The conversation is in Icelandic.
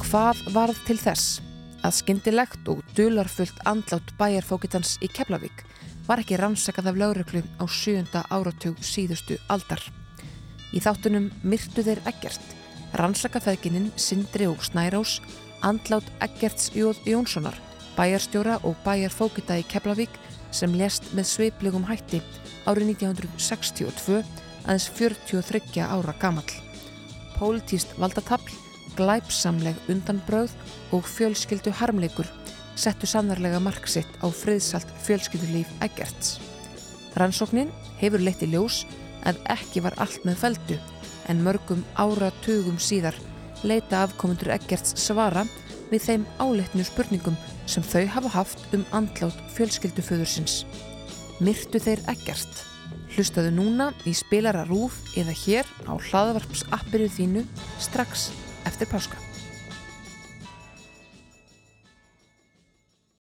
Hvað varð til þess að skyndilegt og dularfullt andlátt bæjarfókitans í Keflavík var ekki rannsakað af lauröklu á sjönda áratug síðustu aldar. Í þáttunum myrtu þeir ekkert, rannsakafæðgininn Sindri og Snærós, andlátt Eggerts Jóð Jónssonar, bæjarstjóra og bæjarfókita í Keflavík sem lest með sveiplegum hætti árið 1962 aðeins 43 ára gamall. Pólitíst valdatafl, glæpsamleg undanbröð og fjölskyldu harmleikur settu sannarlega marksitt á friðsalt fjölskyldulíf Eggerts. Rannsóknin hefur leitt í ljós að ekki var allt með feldu en mörgum áratugum síðar leita afkomundur Eggerts svara við þeim áleitnu spurningum sem þau hafa haft um andlátt fjölskylduföðursins. Myrtu þeir Eggert? Hlustaðu núna í spilara rúf eða hér á hlaðvarps appirðu þínu strax eftir páska.